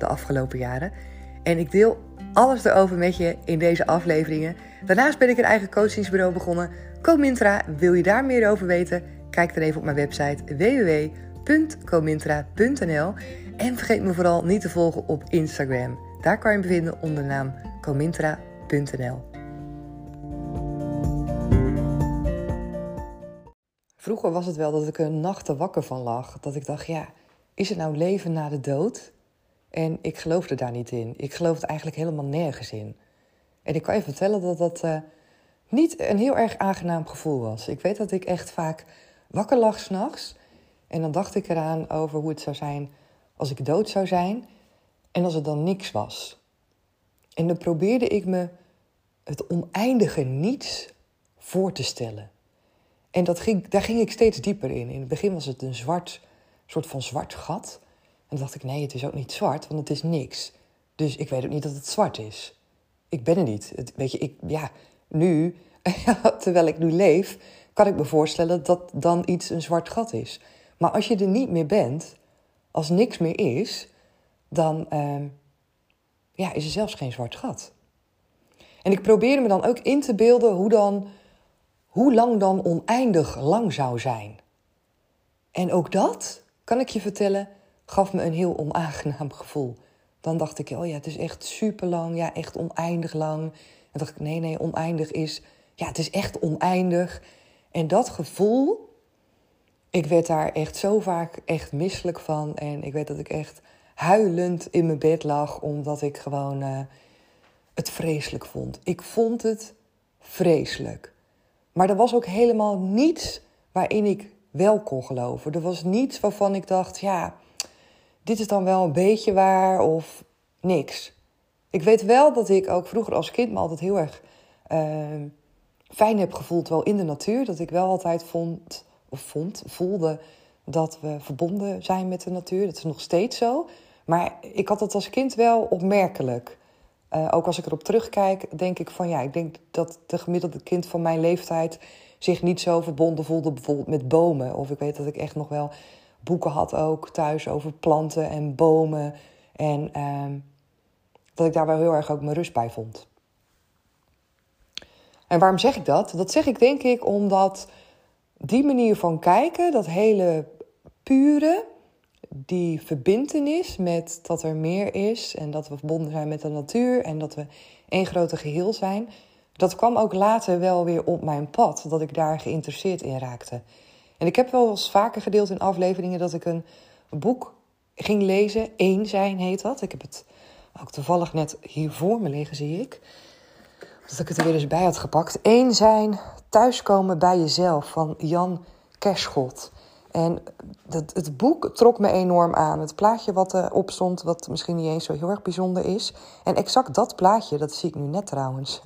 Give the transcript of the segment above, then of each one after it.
de afgelopen jaren. En ik deel alles erover met je in deze afleveringen. Daarnaast ben ik een eigen coachingsbureau begonnen. Comintra, wil je daar meer over weten? Kijk dan even op mijn website www.comintra.nl. En vergeet me vooral niet te volgen op Instagram. Daar kan je me vinden onder de naam comintra.nl. Vroeger was het wel dat ik er nachten wakker van lag. Dat ik dacht, ja, is het nou leven na de dood? En ik geloofde daar niet in. Ik geloofde eigenlijk helemaal nergens in. En ik kan je vertellen dat dat uh, niet een heel erg aangenaam gevoel was. Ik weet dat ik echt vaak wakker lag s'nachts. En dan dacht ik eraan over hoe het zou zijn als ik dood zou zijn. En als er dan niks was. En dan probeerde ik me het oneindige niets voor te stellen. En dat ging, daar ging ik steeds dieper in. In het begin was het een zwart, soort van zwart gat. En dacht ik, nee, het is ook niet zwart, want het is niks. Dus ik weet ook niet dat het zwart is. Ik ben er niet. Weet je, ik, ja, nu, terwijl ik nu leef, kan ik me voorstellen dat dan iets een zwart gat is. Maar als je er niet meer bent, als niks meer is, dan uh, ja, is er zelfs geen zwart gat. En ik probeerde me dan ook in te beelden hoe, dan, hoe lang dan oneindig lang zou zijn. En ook dat, kan ik je vertellen, gaf me een heel onaangenaam gevoel. Dan dacht ik, oh ja, het is echt super lang, ja, echt oneindig lang. En dacht ik, nee, nee, oneindig is, ja, het is echt oneindig. En dat gevoel, ik werd daar echt zo vaak echt misselijk van. En ik weet dat ik echt huilend in mijn bed lag, omdat ik gewoon uh, het vreselijk vond. Ik vond het vreselijk. Maar er was ook helemaal niets waarin ik wel kon geloven. Er was niets waarvan ik dacht, ja, dit is dan wel een beetje waar of niks. Ik weet wel dat ik ook vroeger als kind me altijd heel erg uh, fijn heb gevoeld, wel in de natuur. Dat ik wel altijd vond, of vond, voelde dat we verbonden zijn met de natuur. Dat is nog steeds zo. Maar ik had het als kind wel opmerkelijk. Uh, ook als ik erop terugkijk, denk ik van ja, ik denk dat de gemiddelde kind van mijn leeftijd zich niet zo verbonden voelde, bijvoorbeeld met bomen. Of ik weet dat ik echt nog wel boeken had ook thuis over planten en bomen. En ehm, dat ik daar wel heel erg ook mijn rust bij vond. En waarom zeg ik dat? Dat zeg ik denk ik omdat die manier van kijken, dat hele pure, die verbindenis met dat er meer is en dat we verbonden zijn met de natuur en dat we één grote geheel zijn, dat kwam ook later wel weer op mijn pad, dat ik daar geïnteresseerd in raakte. En ik heb wel eens vaker gedeeld in afleveringen dat ik een boek ging lezen. Eén zijn heet dat. Ik heb het ook toevallig net hier voor me liggen, zie ik. Dat ik het er weer eens bij had gepakt. Eén zijn, thuiskomen bij jezelf van Jan Kerschot. En dat, het boek trok me enorm aan. Het plaatje wat erop stond, wat misschien niet eens zo heel erg bijzonder is. En exact dat plaatje, dat zie ik nu net trouwens.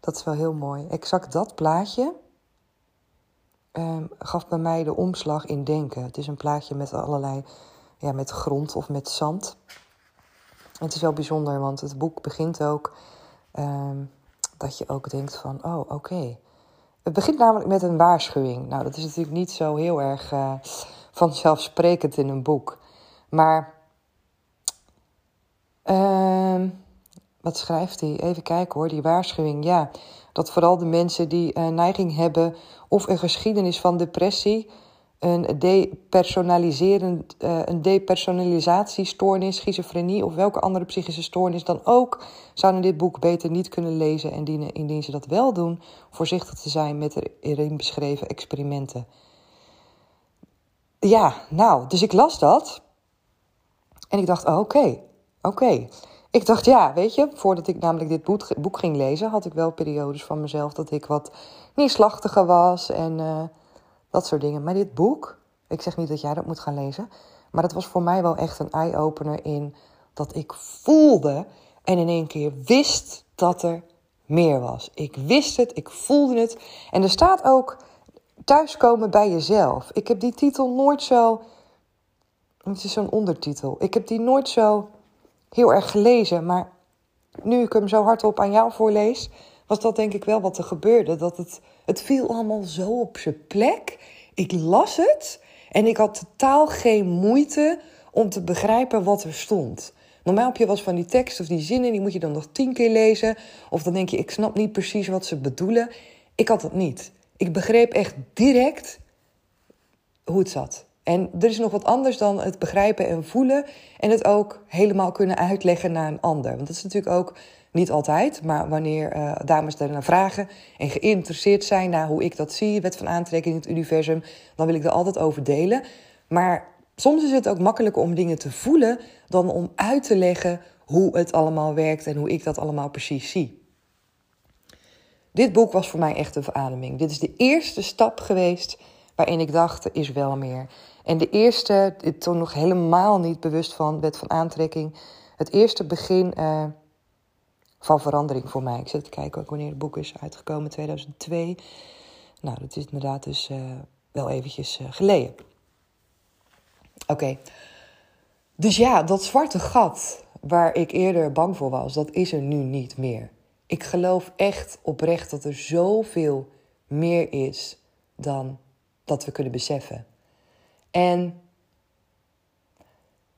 Dat is wel heel mooi. Exact dat plaatje Ehm, gaf bij mij de omslag in denken. Het is een plaatje met allerlei, ja, met grond of met zand. het is wel bijzonder, want het boek begint ook ehm, dat je ook denkt van, oh, oké. Het begint namelijk met een waarschuwing. Nou, dat is natuurlijk niet zo heel erg uh, vanzelfsprekend in een boek. Maar, uh, wat schrijft hij? Even kijken hoor, die waarschuwing. Ja, dat vooral de mensen die een neiging hebben of een geschiedenis van depressie, een, depersonaliserend, uh, een depersonalisatiestoornis, schizofrenie of welke andere psychische stoornis dan ook, zouden dit boek beter niet kunnen lezen en dienen, indien ze dat wel doen, voorzichtig te zijn met de erin beschreven experimenten. Ja, nou, dus ik las dat en ik dacht, oh, oké, oké ik dacht, ja, weet je, voordat ik namelijk dit boek, ging lezen, had ik wel periodes van mezelf dat ik wat neerslachtiger was en uh, dat soort dingen. Maar dit boek, ik zeg niet dat jij dat moet gaan lezen, maar dat was voor mij wel echt een eye-opener in dat ik voelde en in één keer wist dat er meer was. Ik wist het, ik voelde het. En er staat ook thuiskomen bij jezelf. Ik heb die titel nooit zo. Het is zo'n ondertitel. Ik heb die nooit zo heel erg gelezen. Maar nu ik hem zo hardop aan jou voorlees, was dat denk ik wel wat er gebeurde. Dat het, het viel allemaal zo op zijn plek. Ik las het en ik had totaal geen moeite om te begrijpen wat er stond. Normaal heb je wel eens van die tekst of die zinnen, die moet je dan nog tien keer lezen. Of dan denk je, ik snap niet precies wat ze bedoelen. Ik had dat niet. Ik begreep echt direct hoe het zat. En er is nog wat anders dan het begrijpen en voelen. En het ook helemaal kunnen uitleggen naar een ander. Want dat is natuurlijk ook niet altijd. Maar wanneer uh, dames daarna vragen en geïnteresseerd zijn naar hoe ik dat zie, wet van aantrekking in het universum, dan wil ik er altijd over delen. Maar soms is het ook makkelijker om dingen te voelen dan om uit te leggen hoe het allemaal werkt en hoe ik dat allemaal precies zie. Dit boek was voor mij echt een verademing. Dit is de eerste stap geweest waarin ik dacht, er is wel meer. En de eerste, toen nog helemaal niet bewust van wet van aantrekking, het eerste begin uh, van verandering voor mij. Ik zit te kijken ook wanneer het boek is uitgekomen, 2002. Nou, dat is inderdaad dus uh, wel eventjes uh, geleden. Oké. Dus ja, dat zwarte gat waar ik eerder bang voor was, dat is er nu niet meer. Ik geloof echt oprecht dat er zoveel meer is dan dat we kunnen beseffen. En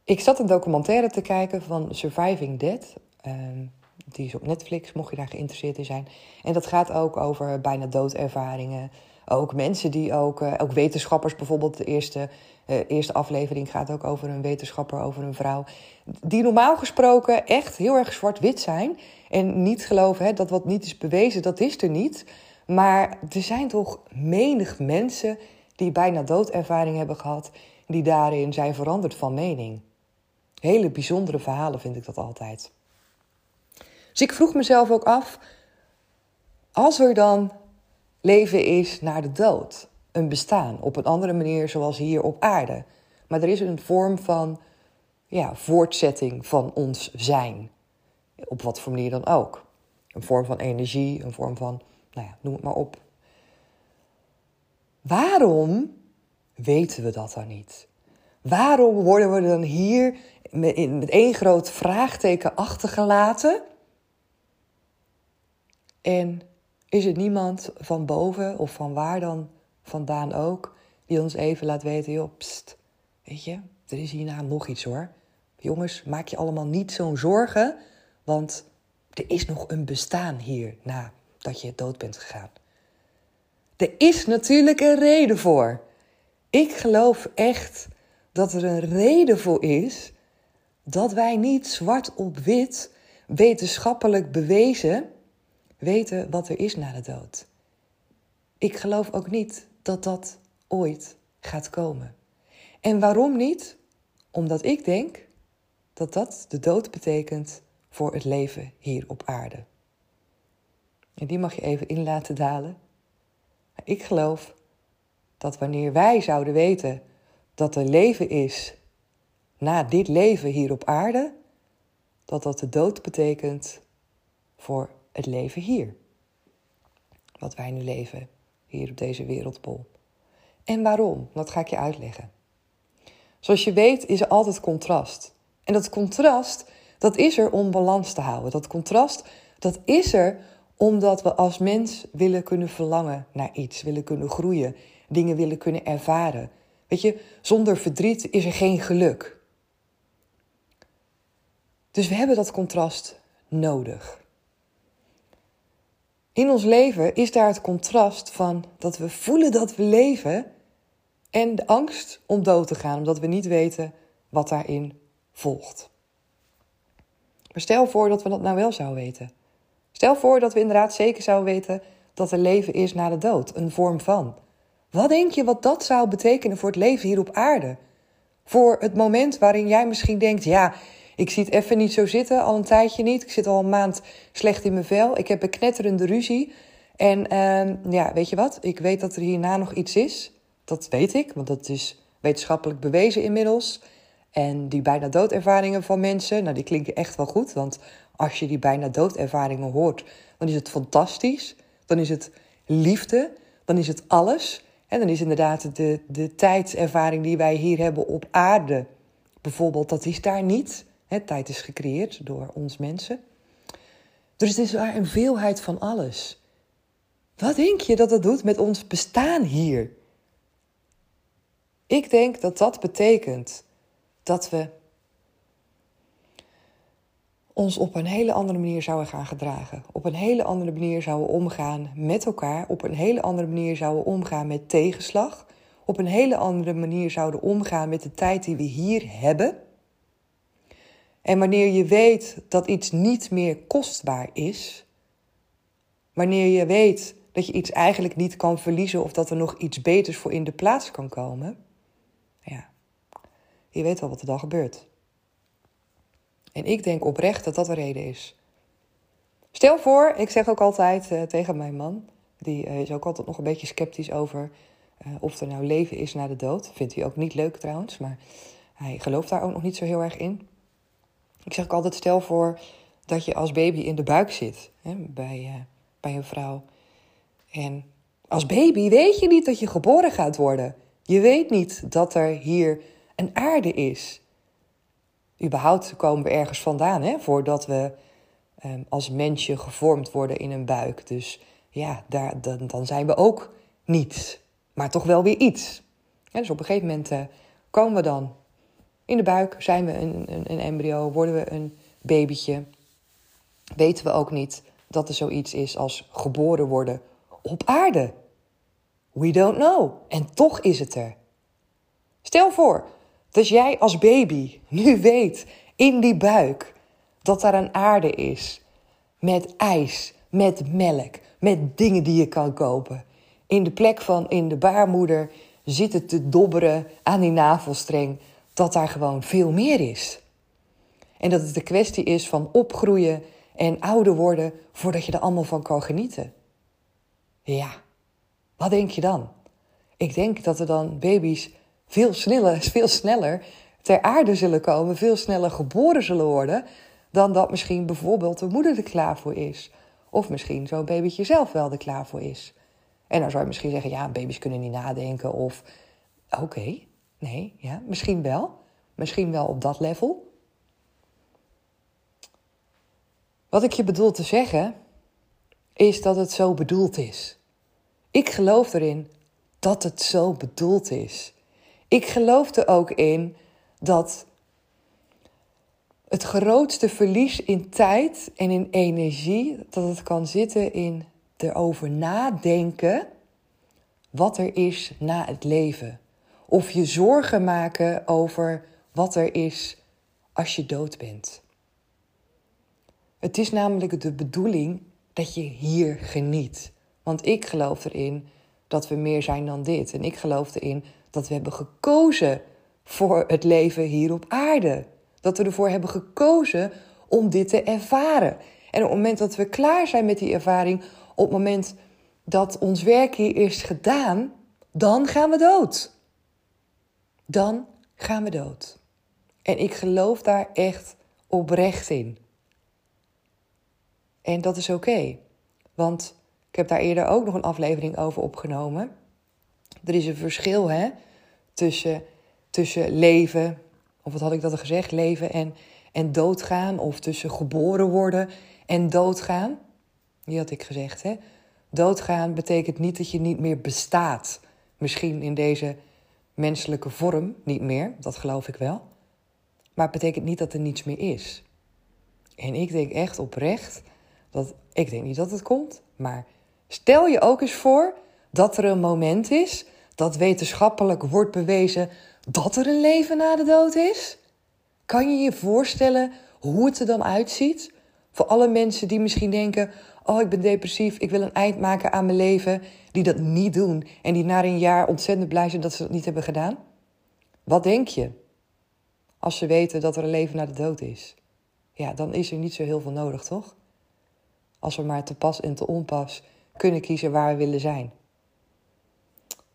ik zat een documentaire te kijken van Surviving Dead. Ehm, die is op Netflix, mocht je daar geïnteresseerd in zijn. En dat gaat ook over bijna doodervaringen. Ook mensen die ook, uh, ook wetenschappers bijvoorbeeld. De eerste, uh, eerste aflevering gaat ook over een wetenschapper, over een vrouw. Die normaal gesproken echt heel erg zwart-wit zijn. En niet geloven hè, dat wat niet is bewezen, dat is er niet. Maar er zijn toch menig mensen die bijna doodervaring hebben gehad. Die daarin zijn veranderd van mening. Hele bijzondere verhalen vind ik dat altijd. Dus ik vroeg mezelf ook af, als er dan leven is naar de dood, een bestaan op een andere manier zoals hier op aarde, maar er is een vorm van ja, voortzetting van ons zijn, op wat voor manier dan ook. Een vorm van energie, een vorm van, nou ja, noem het maar op. Waarom weten we dat dan niet? Waarom worden we dan hier met, één groot vraagteken achtergelaten? En is er niemand van boven of van waar dan vandaan ook die ons even laat weten, joh, pst, weet je, er is hierna nog iets hoor. Jongens, maak je allemaal niet zo'n zorgen, want er is nog een bestaan hier nadat je dood bent gegaan. Er is natuurlijk een reden voor. Ik geloof echt dat er een reden voor is dat wij niet zwart op wit wetenschappelijk bewezen weten wat er is na de dood. Ik geloof ook niet dat dat ooit gaat komen. En waarom niet? Omdat ik denk dat dat de dood betekent voor het leven hier op aarde. En die mag je even in laten dalen. Ik geloof dat wanneer wij zouden weten dat er leven is na dit leven hier op aarde, dat dat de dood betekent voor het leven hier. Wat wij nu leven, hier op deze wereldbol. En waarom? Dat ga ik je uitleggen. Zoals je weet is er altijd contrast. En dat contrast, dat is er om balans te houden. Dat contrast, dat is er omdat we als mens willen kunnen verlangen naar iets, willen kunnen groeien, dingen willen kunnen ervaren. Weet je, zonder verdriet is er geen geluk. Dus we hebben dat contrast nodig. In ons leven is daar het contrast van dat we voelen dat we leven en de angst om dood te gaan, omdat we niet weten wat daarin volgt. Maar stel voor dat we dat nou wel zouden weten. Stel voor dat we inderdaad zeker zouden weten dat er leven is na de dood, een vorm van. Wat denk je wat dat zou betekenen voor het leven hier op aarde? Voor het moment waarin jij misschien denkt: ja, ik zie het even niet zo zitten, al een tijdje niet. Ik zit al een maand slecht in mijn vel. Ik heb een knetterende ruzie. En uh, ja, weet je wat? Ik weet dat er hierna nog iets is. Dat weet ik, want dat is wetenschappelijk bewezen inmiddels. En die bijna doodervaringen van mensen, nou die klinken echt wel goed. Want als je die bijna doodervaringen hoort, dan is het fantastisch. Dan is het liefde, dan is het alles. En dan is inderdaad de, de tijdservaring die wij hier hebben op aarde, bijvoorbeeld, dat is daar niet. Tijd is gecreëerd door ons mensen. Dus het is waar een veelheid van alles. Wat denk je dat dat doet met ons bestaan hier? Ik denk dat dat betekent dat we ons op een hele andere manier zouden gaan gedragen. Op een hele andere manier zouden omgaan met elkaar. Op een hele andere manier zouden omgaan met tegenslag. Op een hele andere manier zouden omgaan met de tijd die we hier hebben. En wanneer je weet dat iets niet meer kostbaar is, wanneer je weet dat je iets eigenlijk niet kan verliezen of dat er nog iets beters voor in de plaats kan komen, ja, je weet wel wat er dan gebeurt. En ik denk oprecht dat dat de reden is. Stel voor, ik zeg ook altijd uh, tegen mijn man, die uh, is ook altijd nog een beetje sceptisch over uh, of er nou leven is na de dood. Vindt hij ook niet leuk trouwens, maar hij gelooft daar ook nog niet zo heel erg in. Ik zeg ook altijd, stel voor dat je als baby in de buik zit hè, bij, bij een vrouw. En als baby weet je niet dat je geboren gaat worden. Je weet niet dat er hier een aarde is überhaupt komen we ergens vandaan, hè, voordat we um, als mensje gevormd worden in een buik. Dus ja, daar, dan, dan zijn we ook niets, maar toch wel weer iets. dus op een gegeven moment uh, komen we dan in de buik, zijn we een, een, een embryo, worden we een babytje. Weten we ook niet dat er zoiets is als geboren worden op aarde. We don't know. En toch is het er. Stel voor dat jij als baby nu weet in die buik dat daar een aarde is met ijs, met melk, met dingen die je kan kopen. In de plek van in de baarmoeder zitten te dobberen aan die navelstreng dat daar gewoon veel meer is. En dat het de kwestie is van opgroeien en ouder worden voordat je er allemaal van kan genieten. Ja, wat denk je dan? Ik denk dat er dan baby's veel sneller, veel sneller ter aarde zullen komen, veel sneller geboren zullen worden, dan dat misschien bijvoorbeeld de moeder er klaar voor is. Of misschien zo'n babytje zelf wel er klaar voor is. En dan zou je misschien zeggen, ja, baby's kunnen niet nadenken. Of, oké, nee, ja, misschien wel. Misschien wel op dat level. Wat ik je bedoel te zeggen, is dat het zo bedoeld is. Ik geloof erin dat het zo bedoeld is. Ik geloof er ook in dat het grootste verlies in tijd en in energie, dat het kan zitten in erover nadenken wat er is na het leven. Of je zorgen maken over wat er is als je dood bent. Het is namelijk de bedoeling dat je hier geniet. Want ik geloof erin dat we meer zijn dan dit. En ik geloof erin dat we hebben gekozen voor het leven hier op aarde. Dat we ervoor hebben gekozen om dit te ervaren. En op het moment dat we klaar zijn met die ervaring, op het moment dat ons werk hier is gedaan, dan gaan we dood. Dan gaan we dood. En ik geloof daar echt oprecht in. En dat is oké. Want ik heb daar eerder ook nog een aflevering over opgenomen. Er is een verschil hè, tussen, tussen leven, of wat had ik dat al gezegd, leven en, en doodgaan, of tussen geboren worden en doodgaan. Die had ik gezegd. Hè. Doodgaan betekent niet dat je niet meer bestaat. Misschien in deze menselijke vorm niet meer, dat geloof ik wel. Maar het betekent niet dat er niets meer is. En ik denk echt oprecht dat. Ik denk niet dat het komt, maar stel je ook eens voor dat er een moment is dat wetenschappelijk wordt bewezen dat er een leven na de dood is? Kan je je voorstellen hoe het er dan uitziet? Voor alle mensen die misschien denken: Oh, ik ben depressief, ik wil een eind maken aan mijn leven, die dat niet doen en die na een jaar ontzettend blij zijn dat ze dat niet hebben gedaan? Wat denk je? Als ze weten dat er een leven na de dood is. Ja, dan is er niet zo heel veel nodig, toch? Als we maar te pas en te onpas kunnen kiezen waar we willen zijn.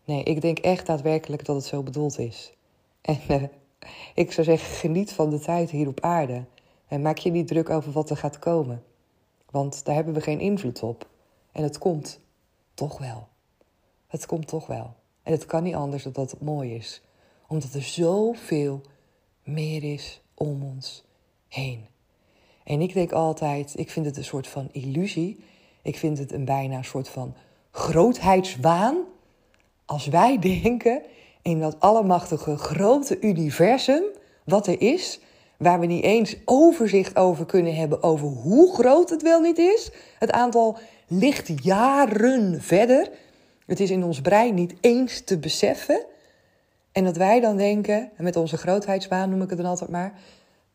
Nee, ik denk echt daadwerkelijk dat het zo bedoeld is. En uh, Ik zou zeggen, geniet van de tijd hier op aarde. En maak je niet druk over wat er gaat komen. Want daar hebben we geen invloed op. En het komt toch wel. Het komt toch wel. En het kan niet anders dan dat het mooi is. Omdat er zoveel meer is om ons heen. En ik denk altijd, ik vind het een soort van illusie. Ik vind het een bijna soort van grootheidswaan. Als wij denken in dat allemachtige grote universum wat er is, waar we niet eens overzicht over kunnen hebben over hoe groot het wel niet is. Het aantal ligt jaren verder. Het is in ons brein niet eens te beseffen. En dat wij dan denken, met onze grootheidswaan noem ik het dan altijd maar,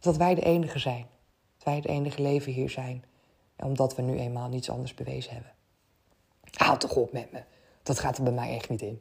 dat wij de enige zijn. Dat wij het enige leven hier zijn. Omdat we nu eenmaal niets anders bewezen hebben. Haal toch op met me. Dat gaat er bij mij echt niet in.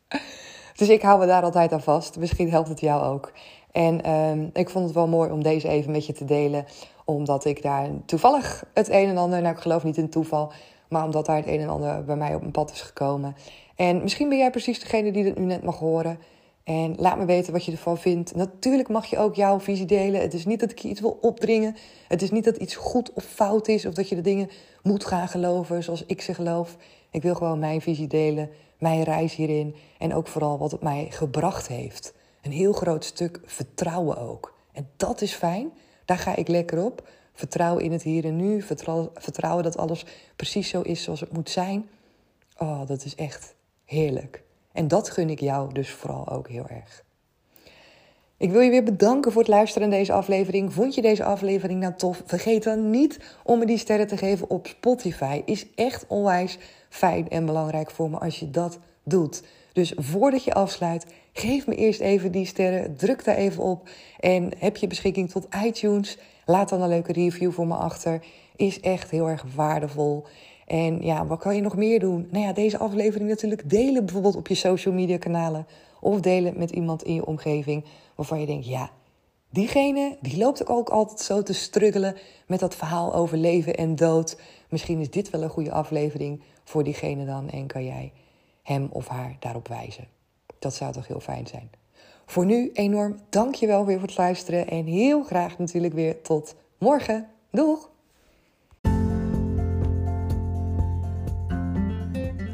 dus ik hou me daar altijd aan vast. Misschien helpt het jou ook. En ehm, ik vond het wel mooi om deze even met je te delen. Omdat ik daar toevallig het een en ander, nou ik geloof niet in toeval, maar omdat daar het een en ander bij mij op mijn pad is gekomen. En misschien ben jij precies degene die dit nu net mag horen. En laat me weten wat je ervan vindt. Natuurlijk mag je ook jouw visie delen. Het is niet dat ik je iets wil opdringen. Het is niet dat iets goed of fout is. Of dat je de dingen moet gaan geloven zoals ik ze geloof. Ik wil gewoon mijn visie delen. Mijn reis hierin. En ook vooral wat het mij gebracht heeft. Een heel groot stuk vertrouwen ook. En dat is fijn. Daar ga ik lekker op. Vertrouwen in het hier en nu. Vertrouwen dat alles precies zo is zoals het moet zijn. Oh, dat is echt heerlijk. En dat gun ik jou dus vooral ook heel erg. Ik wil je weer bedanken voor het luisteren naar deze aflevering. Vond je deze aflevering nou tof? Vergeet dan niet om me die sterren te geven op Spotify. Is echt onwijs fijn en belangrijk voor me als je dat doet. Dus voordat je afsluit, geef me eerst even die sterren. Druk daar even op. En heb je beschikking tot iTunes? Laat dan een leuke review voor me achter. Is echt heel erg waardevol. En ja, wat kan je nog meer doen? Nou ja, deze aflevering natuurlijk delen bijvoorbeeld op je social media kanalen. Of delen met iemand in je omgeving waarvan je denkt, ja, diegene die loopt ook altijd zo te struggelen met dat verhaal over leven en dood. Misschien is dit wel een goede aflevering voor diegene dan en kan jij hem of haar daarop wijzen. Dat zou toch heel fijn zijn. Voor nu enorm dankjewel weer voor het luisteren en heel graag natuurlijk weer tot morgen. Doeg!